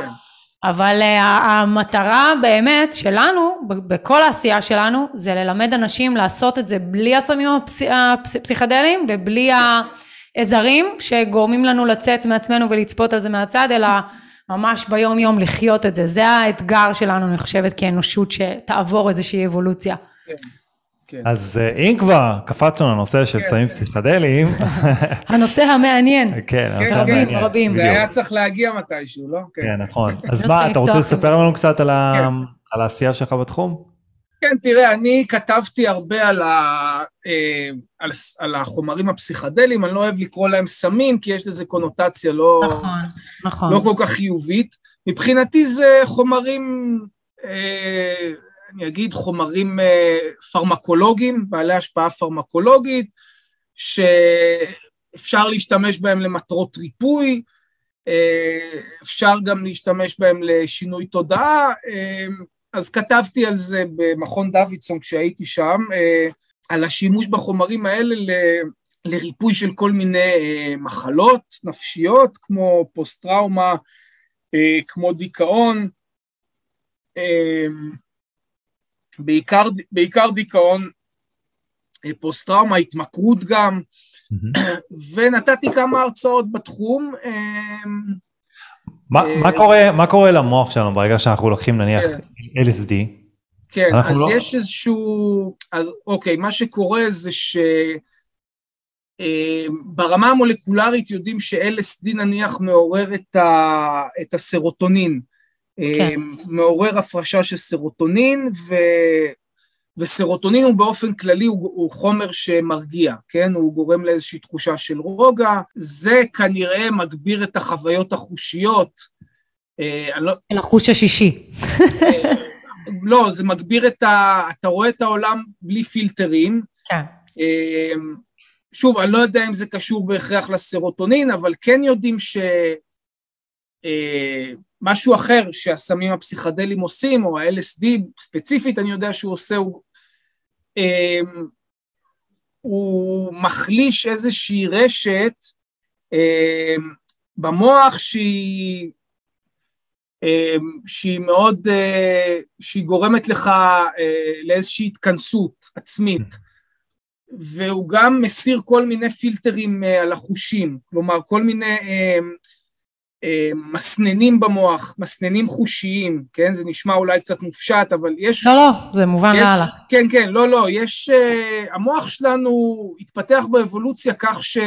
אבל uh, המטרה באמת שלנו, בכל העשייה שלנו, זה ללמד אנשים לעשות את זה בלי הסמים הפסיכדליים ובלי העזרים שגורמים לנו לצאת מעצמנו ולצפות על זה מהצד, אלא ממש ביום יום לחיות את זה. זה האתגר שלנו, אני חושבת, כאנושות, שתעבור איזושהי אבולוציה. כן. כן. אז אה, אם כבר קפצנו לנושא של כן. סמים פסיכדליים. הנושא המעניין. כן, כן, הנושא המעניין. רבים, רבים. זה היה צריך להגיע מתישהו, לא? כן, נכון. אז מה, אתה רוצה לספר לנו קצת על העשייה שלך בתחום? כן, תראה, אני כתבתי הרבה על, ה, אה, על, על החומרים הפסיכדליים, אני לא אוהב לקרוא להם סמים, כי יש לזה קונוטציה לא, נכון, נכון. לא כל כך חיובית. מבחינתי זה חומרים אה, אני אגיד חומרים אה, פרמקולוגיים, בעלי השפעה פרמקולוגית, שאפשר להשתמש בהם למטרות ריפוי, אה, אפשר גם להשתמש בהם לשינוי תודעה, אה, אז כתבתי על זה במכון דוידסון כשהייתי שם, על השימוש בחומרים האלה ל... לריפוי של כל מיני מחלות נפשיות כמו פוסט-טראומה, כמו דיכאון, בעיקר, בעיקר דיכאון, אה, פוסט-טראומה, התמכרות גם. ונתתי כמה הרצאות בתחום. אה, מה, אה, מה, קורה, מה קורה למוח שלנו ברגע שאנחנו לוקחים נניח כן. LSD? כן, אז לא... יש איזשהו, אז אוקיי, מה שקורה זה ש... ברמה המולקולרית יודעים ש-LSD נניח מעורר את, ה, את הסרוטונין, כן. אמ, מעורר הפרשה של סרוטונין, ו... וסרוטונין הוא באופן כללי הוא, הוא חומר שמרגיע, כן? הוא גורם לאיזושהי תחושה של רוגע, זה כנראה מגביר את החוויות החושיות. אה, לא... החוש השישי. אה, לא, זה מגביר את ה... אתה רואה את העולם בלי פילטרים. כן. אה, שוב, אני לא יודע אם זה קשור בהכרח לסרוטונין, אבל כן יודעים ש... אה, משהו אחר שהסמים הפסיכדליים עושים, או ה-LSD ספציפית, אני יודע שהוא עושה, הוא, אה, הוא מחליש איזושהי רשת אה, במוח שהיא, שהיא מאוד, שהיא גורמת לך לאיזושהי התכנסות עצמית. והוא גם מסיר כל מיני פילטרים על החושים, כלומר כל מיני אה, מסננים במוח, מסננים חושיים, כן? זה נשמע אולי קצת מופשט, אבל יש... לא, לא, זה מובן לאללה. כן, כן, לא, לא, יש... Uh, המוח שלנו התפתח באבולוציה כך ש...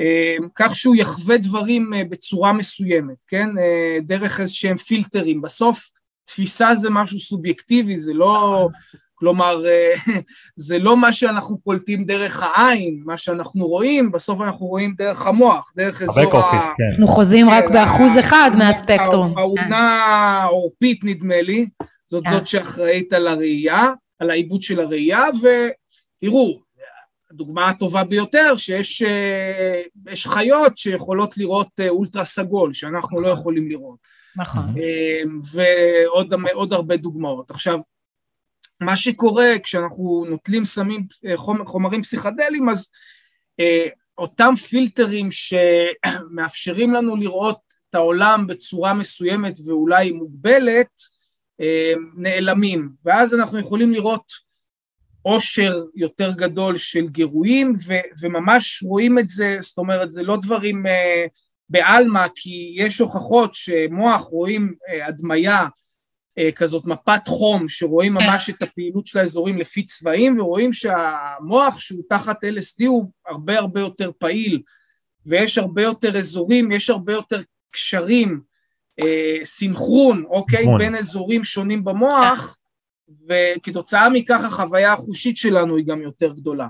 Uh, כך שהוא יחווה דברים uh, בצורה מסוימת, כן? דרך איזשהם פילטרים. בסוף תפיסה זה משהו סובייקטיבי, זה לא... נכון. כלומר, אה, זה לא מה שאנחנו קולטים דרך העין, מה שאנחנו רואים, בסוף אנחנו רואים דרך המוח, דרך אזור ה... כן. אנחנו חוזים רק כן, באחוז אחד מהספקטרום. האונה העורפית, נדמה לי, זאת כן. זאת שאחראית על הראייה, על העיבוד של הראייה, ותראו, הדוגמה הטובה ביותר, שיש אה, חיות שיכולות לראות אה, אולטרה סגול, שאנחנו לא יכולים לראות. נכון. ועוד הרבה דוגמאות. עכשיו, מה שקורה כשאנחנו נוטלים סמים, אה, חומר, חומרים פסיכדליים, אז אה, אותם פילטרים שמאפשרים לנו לראות את העולם בצורה מסוימת ואולי מוגבלת, אה, נעלמים, ואז אנחנו יכולים לראות עושר יותר גדול של גירויים, ו- וממש רואים את זה, זאת אומרת, זה לא דברים אה, בעלמא, כי יש הוכחות שמוח רואים אה, הדמיה כזאת מפת חום שרואים כן. ממש את הפעילות של האזורים לפי צבעים ורואים שהמוח שהוא תחת LSD הוא הרבה הרבה יותר פעיל ויש הרבה יותר אזורים, יש הרבה יותר קשרים, אה, סינכרון, אוקיי, נכון. בין אזורים שונים במוח וכתוצאה מכך החוויה החושית שלנו היא גם יותר גדולה.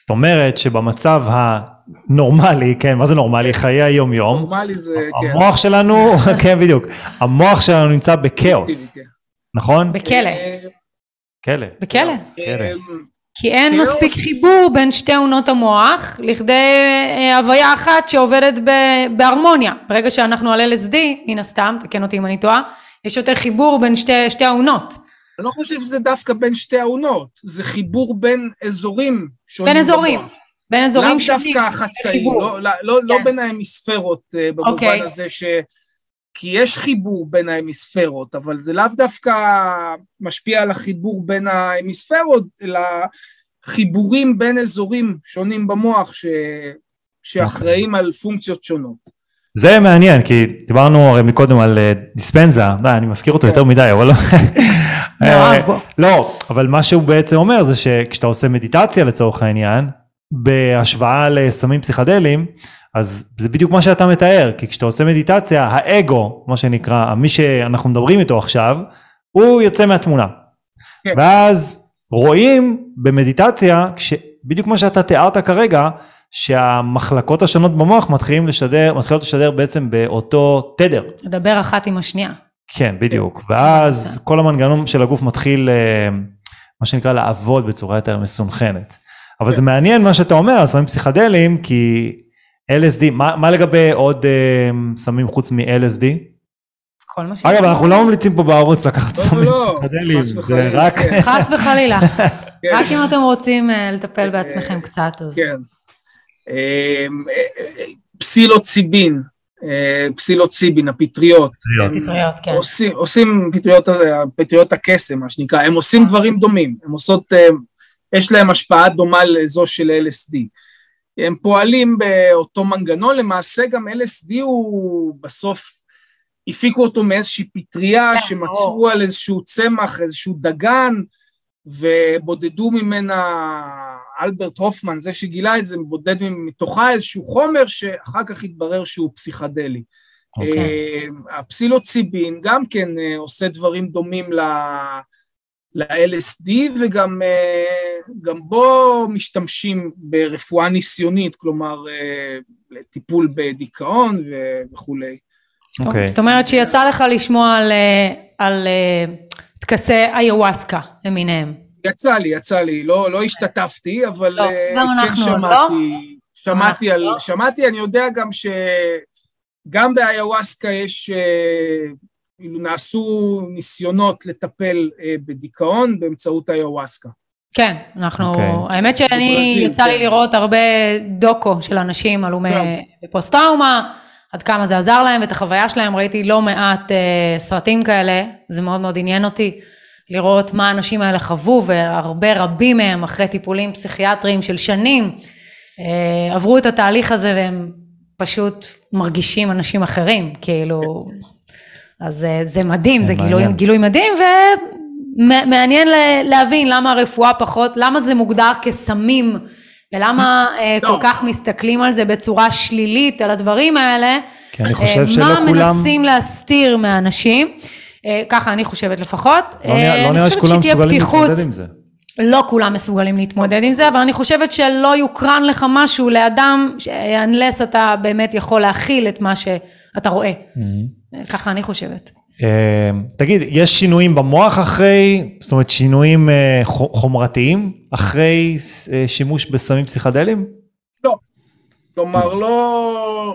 זאת אומרת שבמצב הנורמלי, כן, מה זה נורמלי? חיי היום יום. נורמלי זה, כן. המוח שלנו, כן בדיוק, המוח שלנו נמצא בכאוס, נכון? בכלא. כלא. בכלא. כי אין מספיק חיבור בין שתי עונות המוח לכדי אה, הוויה אחת שעובדת בהרמוניה. ברגע שאנחנו על LSD, מן הסתם, תקן אותי אם אני טועה, יש יותר חיבור בין שתי, שתי העונות. אני לא חושב שזה דווקא בין שתי העונות, זה חיבור בין אזורים שונים. בין אזורים, במוח. בין אזורים שונים. לאו דווקא החצאים, לא, לא, לא, לא כן. בין ההמיספרות, אה, במובן okay. אוקיי. הזה ש... כי יש חיבור בין ההמיספרות, אבל זה לאו דווקא משפיע על החיבור בין ההמיספרות, אלא חיבורים בין אזורים שונים במוח ש... שאחראים. על פונקציות שונות. זה מעניין, כי דיברנו הרי מקודם על אה, דיספנזה, די, אני מזכיר אותו יותר מדי, אבל לא. אה, לא, אבל מה שהוא בעצם אומר זה שכשאתה עושה מדיטציה לצורך העניין, בהשוואה לסמים פסיכדליים, אז זה בדיוק מה שאתה מתאר, כי כשאתה עושה מדיטציה, האגו, מה שנקרא, מי שאנחנו מדברים איתו עכשיו, הוא יוצא מהתמונה. כן. ואז רואים במדיטציה, בדיוק מה שאתה תיארת כרגע, שהמחלקות השונות במוח מתחילים לשדר, מתחילות לשדר בעצם באותו תדר. לדבר אחת עם השנייה. כן, בדיוק. ואז כל המנגנון של הגוף מתחיל, אה, מה שנקרא, לעבוד בצורה יותר מסונכנת. אבל זה מעניין מה שאתה אומר על סמים פסיכדליים, כי LSD, מה, מה לגבי עוד uh, סמים חוץ מ-LSD? כל מה ש... אגב, אנחנו לא ממליצים פה בערוץ לקחת לא, סמים לא, פסיכדליים, זה רק... חס וחלילה. כן. רק אם אתם רוצים לטפל בעצמכם קצת, אז... כן. פסילוציבין, אה, פסילוציבין, הפטריות. פטריות, כן. עושים, עושים פטריות, פטריות הקסם, מה שנקרא, הם עושים דברים דומים, הם עושות, אה, יש להם השפעה דומה לזו של LSD. הם פועלים באותו מנגנון, למעשה גם LSD הוא בסוף, הפיקו אותו מאיזושהי פטריה כן, שמצאו על איזשהו צמח, איזשהו דגן, ובודדו ממנה אלברט הופמן, זה שגילה את זה, בודד מתוכה איזשהו חומר שאחר כך התברר שהוא פסיכדלי. Okay. אוקיי. אה, הפסילוציבין גם כן אה, עושה דברים דומים ל-LSD וגם אה, בו משתמשים ברפואה ניסיונית, כלומר לטיפול בדיכאון וכולי. Okay. אוקיי. זאת אומרת שיצא לך לשמוע על, על טקסי איוואסקה למיניהם. יצא לי, יצא לי, לא, לא השתתפתי, אבל לא, אה, גם כן שמעתי, לא? שמעתי על, לא? שמעתי, אני יודע גם שגם באיוואסקה יש, אה, כאילו נעשו ניסיונות לטפל אה, בדיכאון באמצעות איוואסקה. כן, אנחנו, okay. אוקיי. האמת שאני, יצא לי כן. לראות הרבה דוקו של אנשים הלומי פוסט טראומה, עד כמה זה עזר להם ואת החוויה שלהם, ראיתי לא מעט uh, סרטים כאלה, זה מאוד מאוד עניין אותי. לראות מה האנשים האלה חוו, והרבה רבים מהם אחרי טיפולים פסיכיאטריים של שנים, אה, עברו את התהליך הזה והם פשוט מרגישים אנשים אחרים, כאילו, אז אה, זה מדהים, זה גילוי, גילוי מדהים, ומעניין להבין למה הרפואה פחות, למה זה מוגדר כסמים, ולמה אה, כל כך מסתכלים על זה בצורה שלילית, על הדברים האלה. כי אני חושב שלא כולם... מה מנסים להסתיר מאנשים. אה, ככה אני חושבת לפחות. לא נראה לא שכולם מסוגלים להתמודד עם זה. לא כולם מסוגלים להתמודד עם זה, אבל אני חושבת שלא יוקרן לך משהו לאדם, unless אתה באמת יכול להכיל את מה שאתה רואה. Mm-hmm. ככה אני חושבת. אה, תגיד, יש שינויים במוח אחרי, זאת אומרת שינויים אה, חומרתיים אחרי שימוש בסמים פסיכדליים? לא. כלומר, לא...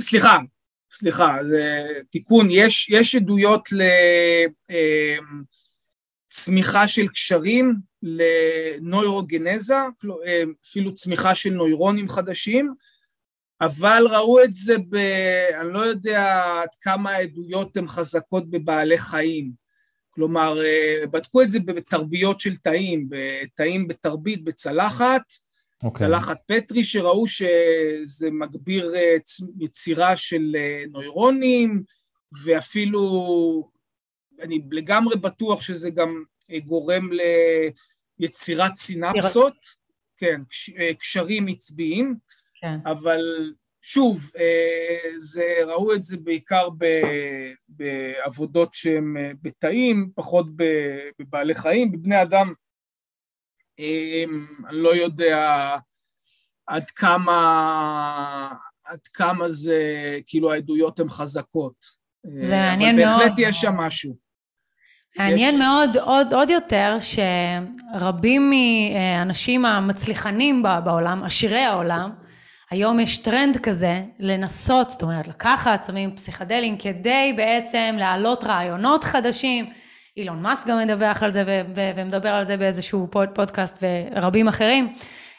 סליחה, סליחה, זה תיקון, יש, יש עדויות לצמיחה אמ, של קשרים, לנוירוגנזה, אמ, אפילו צמיחה של נוירונים חדשים, אבל ראו את זה ב... אני לא יודע עד כמה העדויות הן חזקות בבעלי חיים. כלומר, אה, בדקו את זה בתרביות של תאים, בתאים בתרבית בצלחת. אוקיי. צלחת פטרי, שראו שזה מגביר אה, יצירה של אה, נוירונים, ואפילו, אני לגמרי בטוח שזה גם אה, גורם ליצירת סינפסות, כן, קשרים עצביים, כן. אבל שוב, זה, ראו את זה בעיקר בעבודות שהן בתאים, פחות בבעלי חיים, בבני אדם אני לא יודע עד כמה, עד כמה זה, כאילו העדויות הן חזקות. זה מעניין מאוד. אבל בהחלט יש שם משהו. מעניין יש... מאוד עוד, עוד יותר שרבים מהאנשים המצליחנים בעולם, עשירי העולם, היום יש טרנד כזה לנסות, זאת אומרת לקחת סמים פסיכדליים כדי בעצם להעלות רעיונות חדשים, אילון מאסק גם מדווח על זה ומדבר על זה באיזשהו פוד- פודקאסט ורבים אחרים.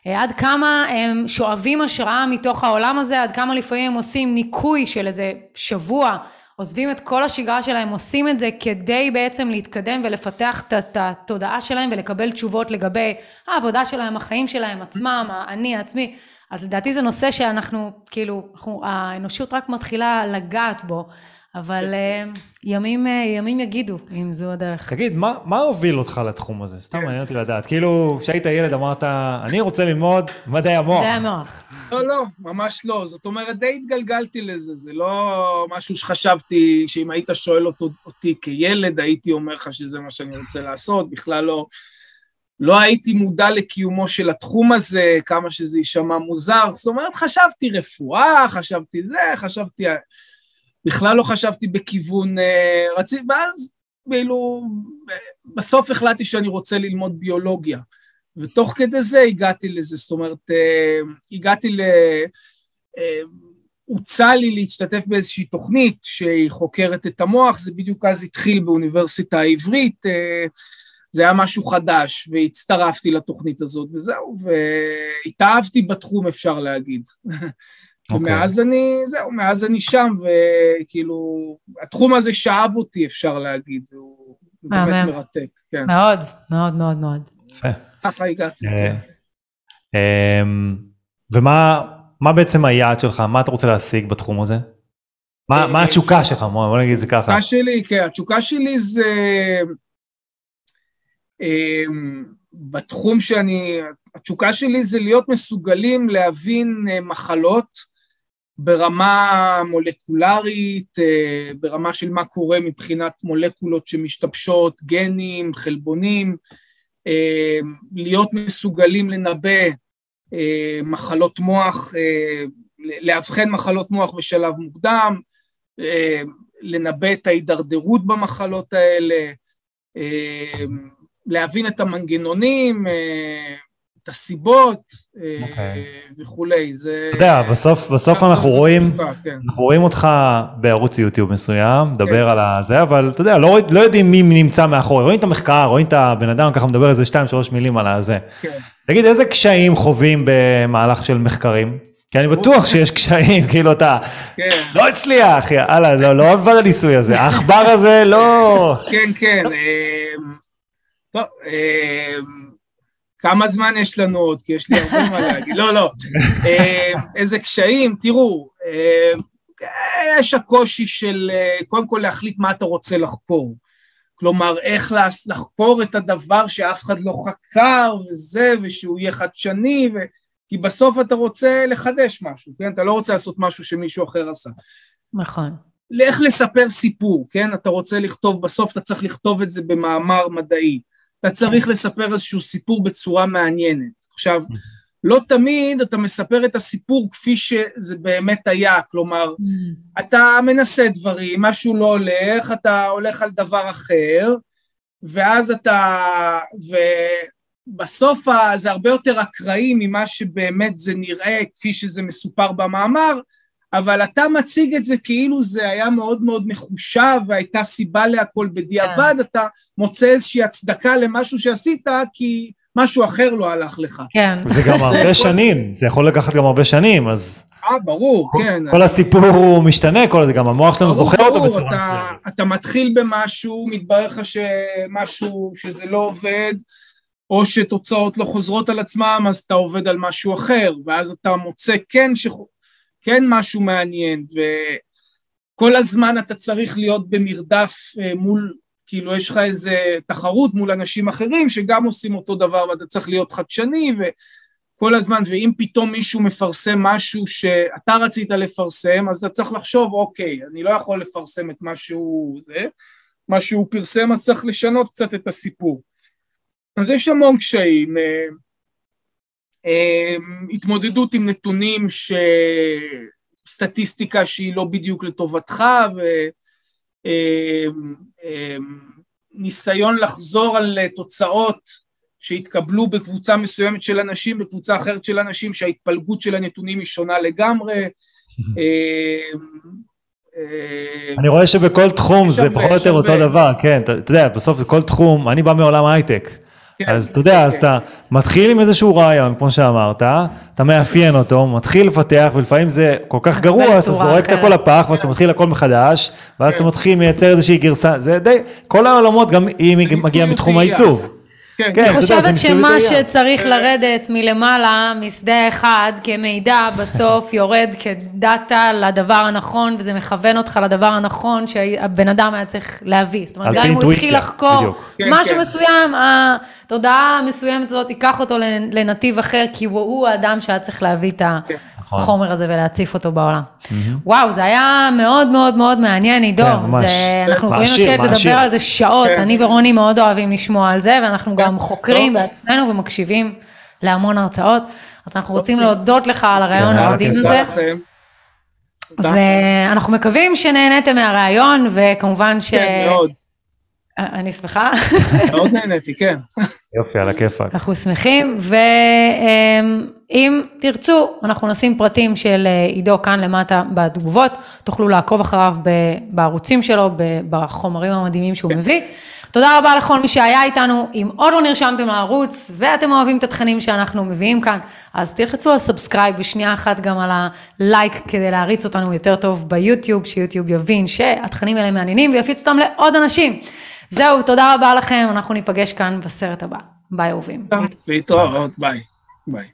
עד כמה הם שואבים השראה מתוך העולם הזה, עד כמה לפעמים הם עושים ניקוי של איזה שבוע, עוזבים את כל השגרה שלהם, עושים את זה כדי בעצם להתקדם ולפתח את התודעה שלהם ולקבל תשובות לגבי העבודה שלהם, החיים שלהם, עצמם, האני, העצמי. אז לדעתי זה נושא שאנחנו, כאילו, אנחנו, האנושות רק מתחילה לגעת בו. אבל כן. אה, ימים, אה, ימים יגידו אם זו הדרך. תגיד, מה, מה הוביל אותך לתחום הזה? סתם כן. מעניין אותי לדעת. כאילו, כשהיית ילד אמרת, אני רוצה ללמוד מדעי המוח. מדעי המוח. לא, לא, ממש לא. זאת אומרת, די התגלגלתי לזה. זה לא משהו שחשבתי שאם היית שואל אותו, אותי כילד, הייתי אומר לך שזה מה שאני רוצה לעשות. בכלל לא... לא הייתי מודע לקיומו של התחום הזה, כמה שזה יישמע מוזר. זאת אומרת, חשבתי רפואה, חשבתי זה, חשבתי בכלל לא חשבתי בכיוון אה, רציף, ואז כאילו בסוף החלטתי שאני רוצה ללמוד ביולוגיה, ותוך כדי זה הגעתי לזה, זאת אומרת, אה, הגעתי ל... אה, הוצע לי להשתתף באיזושהי תוכנית שהיא חוקרת את המוח, זה בדיוק אז התחיל באוניברסיטה העברית, זה היה משהו חדש, והצטרפתי לתוכנית הזאת וזהו, והתאהבתי בתחום אפשר להגיד. Okay. אוקיי. ומאז אני, זהו, מאז אני שם, וכאילו, התחום הזה שאב אותי, אפשר להגיד, הוא באמת מרתק, כן. מאוד, מאוד, מאוד, מאוד. יפה. ככה הגעתי, אה, כן. אמ, ומה בעצם היעד שלך? מה אתה רוצה להשיג בתחום הזה? מה, מה התשוקה שלך? בוא נגיד את זה ככה. התשוקה שלי, כן, התשוקה שלי זה... אמ, בתחום שאני, התשוקה שלי זה להיות מסוגלים להבין אה, מחלות ברמה מולקולרית, אה, ברמה של מה קורה מבחינת מולקולות שמשתבשות, גנים, חלבונים, אה, להיות מסוגלים לנבא אה, מחלות מוח, לאבחן מחלות מוח בשלב מוקדם, לנבא את ההידרדרות במחלות האלה, להבין את המנגנונים, את הסיבות okay. אה, אוקיי. וכולי, זה... אתה יודע, בסוף, בסוף אנחנו רואים, כן. אנחנו רואים אותך בערוץ יוטיוב מסוים, מדבר כן. על הזה, אבל אתה יודע, לא, לא יודעים מי נמצא מאחורי, רואים את המחקר, רואים את הבן אדם ככה מדבר איזה שתיים, שלוש מילים על הזה. כן. תגיד, איזה קשיים חווים במהלך של מחקרים? כי אני בטוח שיש קשיים, כאילו אתה, כן. לא הצליח, יאללה, לא, לא עבד הניסוי הזה, העכבר הזה לא... כן, כן, אמ, טוב, אמ, כמה זמן יש לנו עוד? כי יש לי הרבה מה להגיד. לא, לא. אה, איזה קשיים, תראו, אה, יש הקושי של אה, קודם כל להחליט מה אתה רוצה לחקור. כלומר, איך לחקור את הדבר שאף אחד לא חקר וזה, ושהוא יהיה חדשני, ו... כי בסוף אתה רוצה לחדש משהו, כן? אתה לא רוצה לעשות משהו שמישהו אחר עשה. נכון. לאיך לספר סיפור, כן? אתה רוצה לכתוב, בסוף אתה צריך לכתוב את זה במאמר מדעי. אתה צריך לספר איזשהו סיפור בצורה מעניינת. עכשיו, לא תמיד אתה מספר את הסיפור כפי שזה באמת היה, כלומר, אתה מנסה דברים, משהו לא הולך, אתה הולך על דבר אחר, ואז אתה, ובסוף זה הרבה יותר אקראי ממה שבאמת זה נראה כפי שזה מסופר במאמר, אבל אתה מציג את זה כאילו זה היה מאוד מאוד מחושב והייתה סיבה להכל בדיעבד. כן. אתה מוצא איזושהי הצדקה למשהו שעשית כי משהו אחר לא הלך לך. כן. זה גם הרבה שנים, זה יכול לקחת גם הרבה שנים, אז... אה, ברור, כל, כן. כל הסיפור הוא משתנה, כל זה, גם המוח שלנו זוכר ברור, אותו בצורה מסוימת. אתה, אתה מתחיל במשהו, מתברר לך שמשהו, שזה לא עובד, או שתוצאות לא חוזרות על עצמם, אז אתה עובד על משהו אחר, ואז אתה מוצא כן ש... כן משהו מעניין, וכל הזמן אתה צריך להיות במרדף אה, מול, כאילו יש לך איזה תחרות מול אנשים אחרים שגם עושים אותו דבר ואתה צריך להיות חדשני וכל הזמן, ואם פתאום מישהו מפרסם משהו שאתה רצית לפרסם, אז אתה צריך לחשוב, אוקיי, אני לא יכול לפרסם את מה שהוא זה, מה שהוא פרסם, אז צריך לשנות קצת את הסיפור. אז יש המון קשיים. אמ, התמודדות עם נתונים סטטיסטיקה שהיא לא בדיוק לטובתך וניסיון אמ, אמ, לחזור על תוצאות שהתקבלו בקבוצה מסוימת של אנשים, בקבוצה אחרת של אנשים שההתפלגות של הנתונים היא שונה לגמרי. אני רואה שבכל תחום זה פחות או יותר אותו דבר, כן, אתה יודע, בסוף זה כל תחום, אני בא מעולם הייטק. כן, אז אתה יודע, אז אתה מתחיל עם איזשהו רעיון, כמו שאמרת, אתה מאפיין אותו, מתחיל לפתח, ולפעמים זה כל כך גרוע, אז אתה זורק את הכל לפח, ואז אתה מתחיל הכל מחדש, ואז אתה מתחיל מייצר איזושהי גרסה, זה די, כל העולמות, גם היא מגיעה מתחום העיצוב. כן, כן, אני חושבת שמה שצריך לרדת מלמעלה, משדה אחד כמידע, בסוף יורד כדאטה לדבר הנכון, וזה מכוון אותך לדבר הנכון שהבן אדם היה צריך להביא. זאת אומרת, גם אם הוא התחיל לחקור כן, משהו מסוים, התודעה המסוימת הזאת תיקח אותו לנתיב אחר, כי הוא האדם שהיה צריך להביא את ה... החומר הזה ולהציף אותו בעולם. וואו, זה היה מאוד מאוד מאוד מעניין, עידו. כן, ממש. אנחנו יכולים לשבת לדבר על זה שעות, כן. אני ורוני מאוד אוהבים לשמוע על זה, ואנחנו גם חוקרים בעצמנו ומקשיבים להמון הרצאות. אז אנחנו רוצים להודות לך על הרעיון המדהים הזה. ואנחנו מקווים שנהניתם מהרעיון, וכמובן ש... כן, מאוד. אני שמחה. מאוד נהניתי, כן. יופי, על הכיפאק. אנחנו שמחים, ואם תרצו, אנחנו נשים פרטים של אה, עידו כאן למטה בתגובות, תוכלו לעקוב אחריו בערוצים שלו, בחומרים המדהימים שהוא מביא. תודה רבה לכל מי שהיה איתנו, אם עוד לא נרשמתם לערוץ ואתם אוהבים את התכנים שאנחנו מביאים כאן, אז תלחצו על subscribe ושנייה אחת גם על הלייק כדי להריץ אותנו יותר טוב ביוטיוב, שיוטיוב יבין שהתכנים האלה מעניינים ויפיץ אותם לעוד אנשים. זהו, תודה רבה לכם, אנחנו ניפגש כאן בסרט הבא. ביי אהובים. להתראות, ביי. ביי.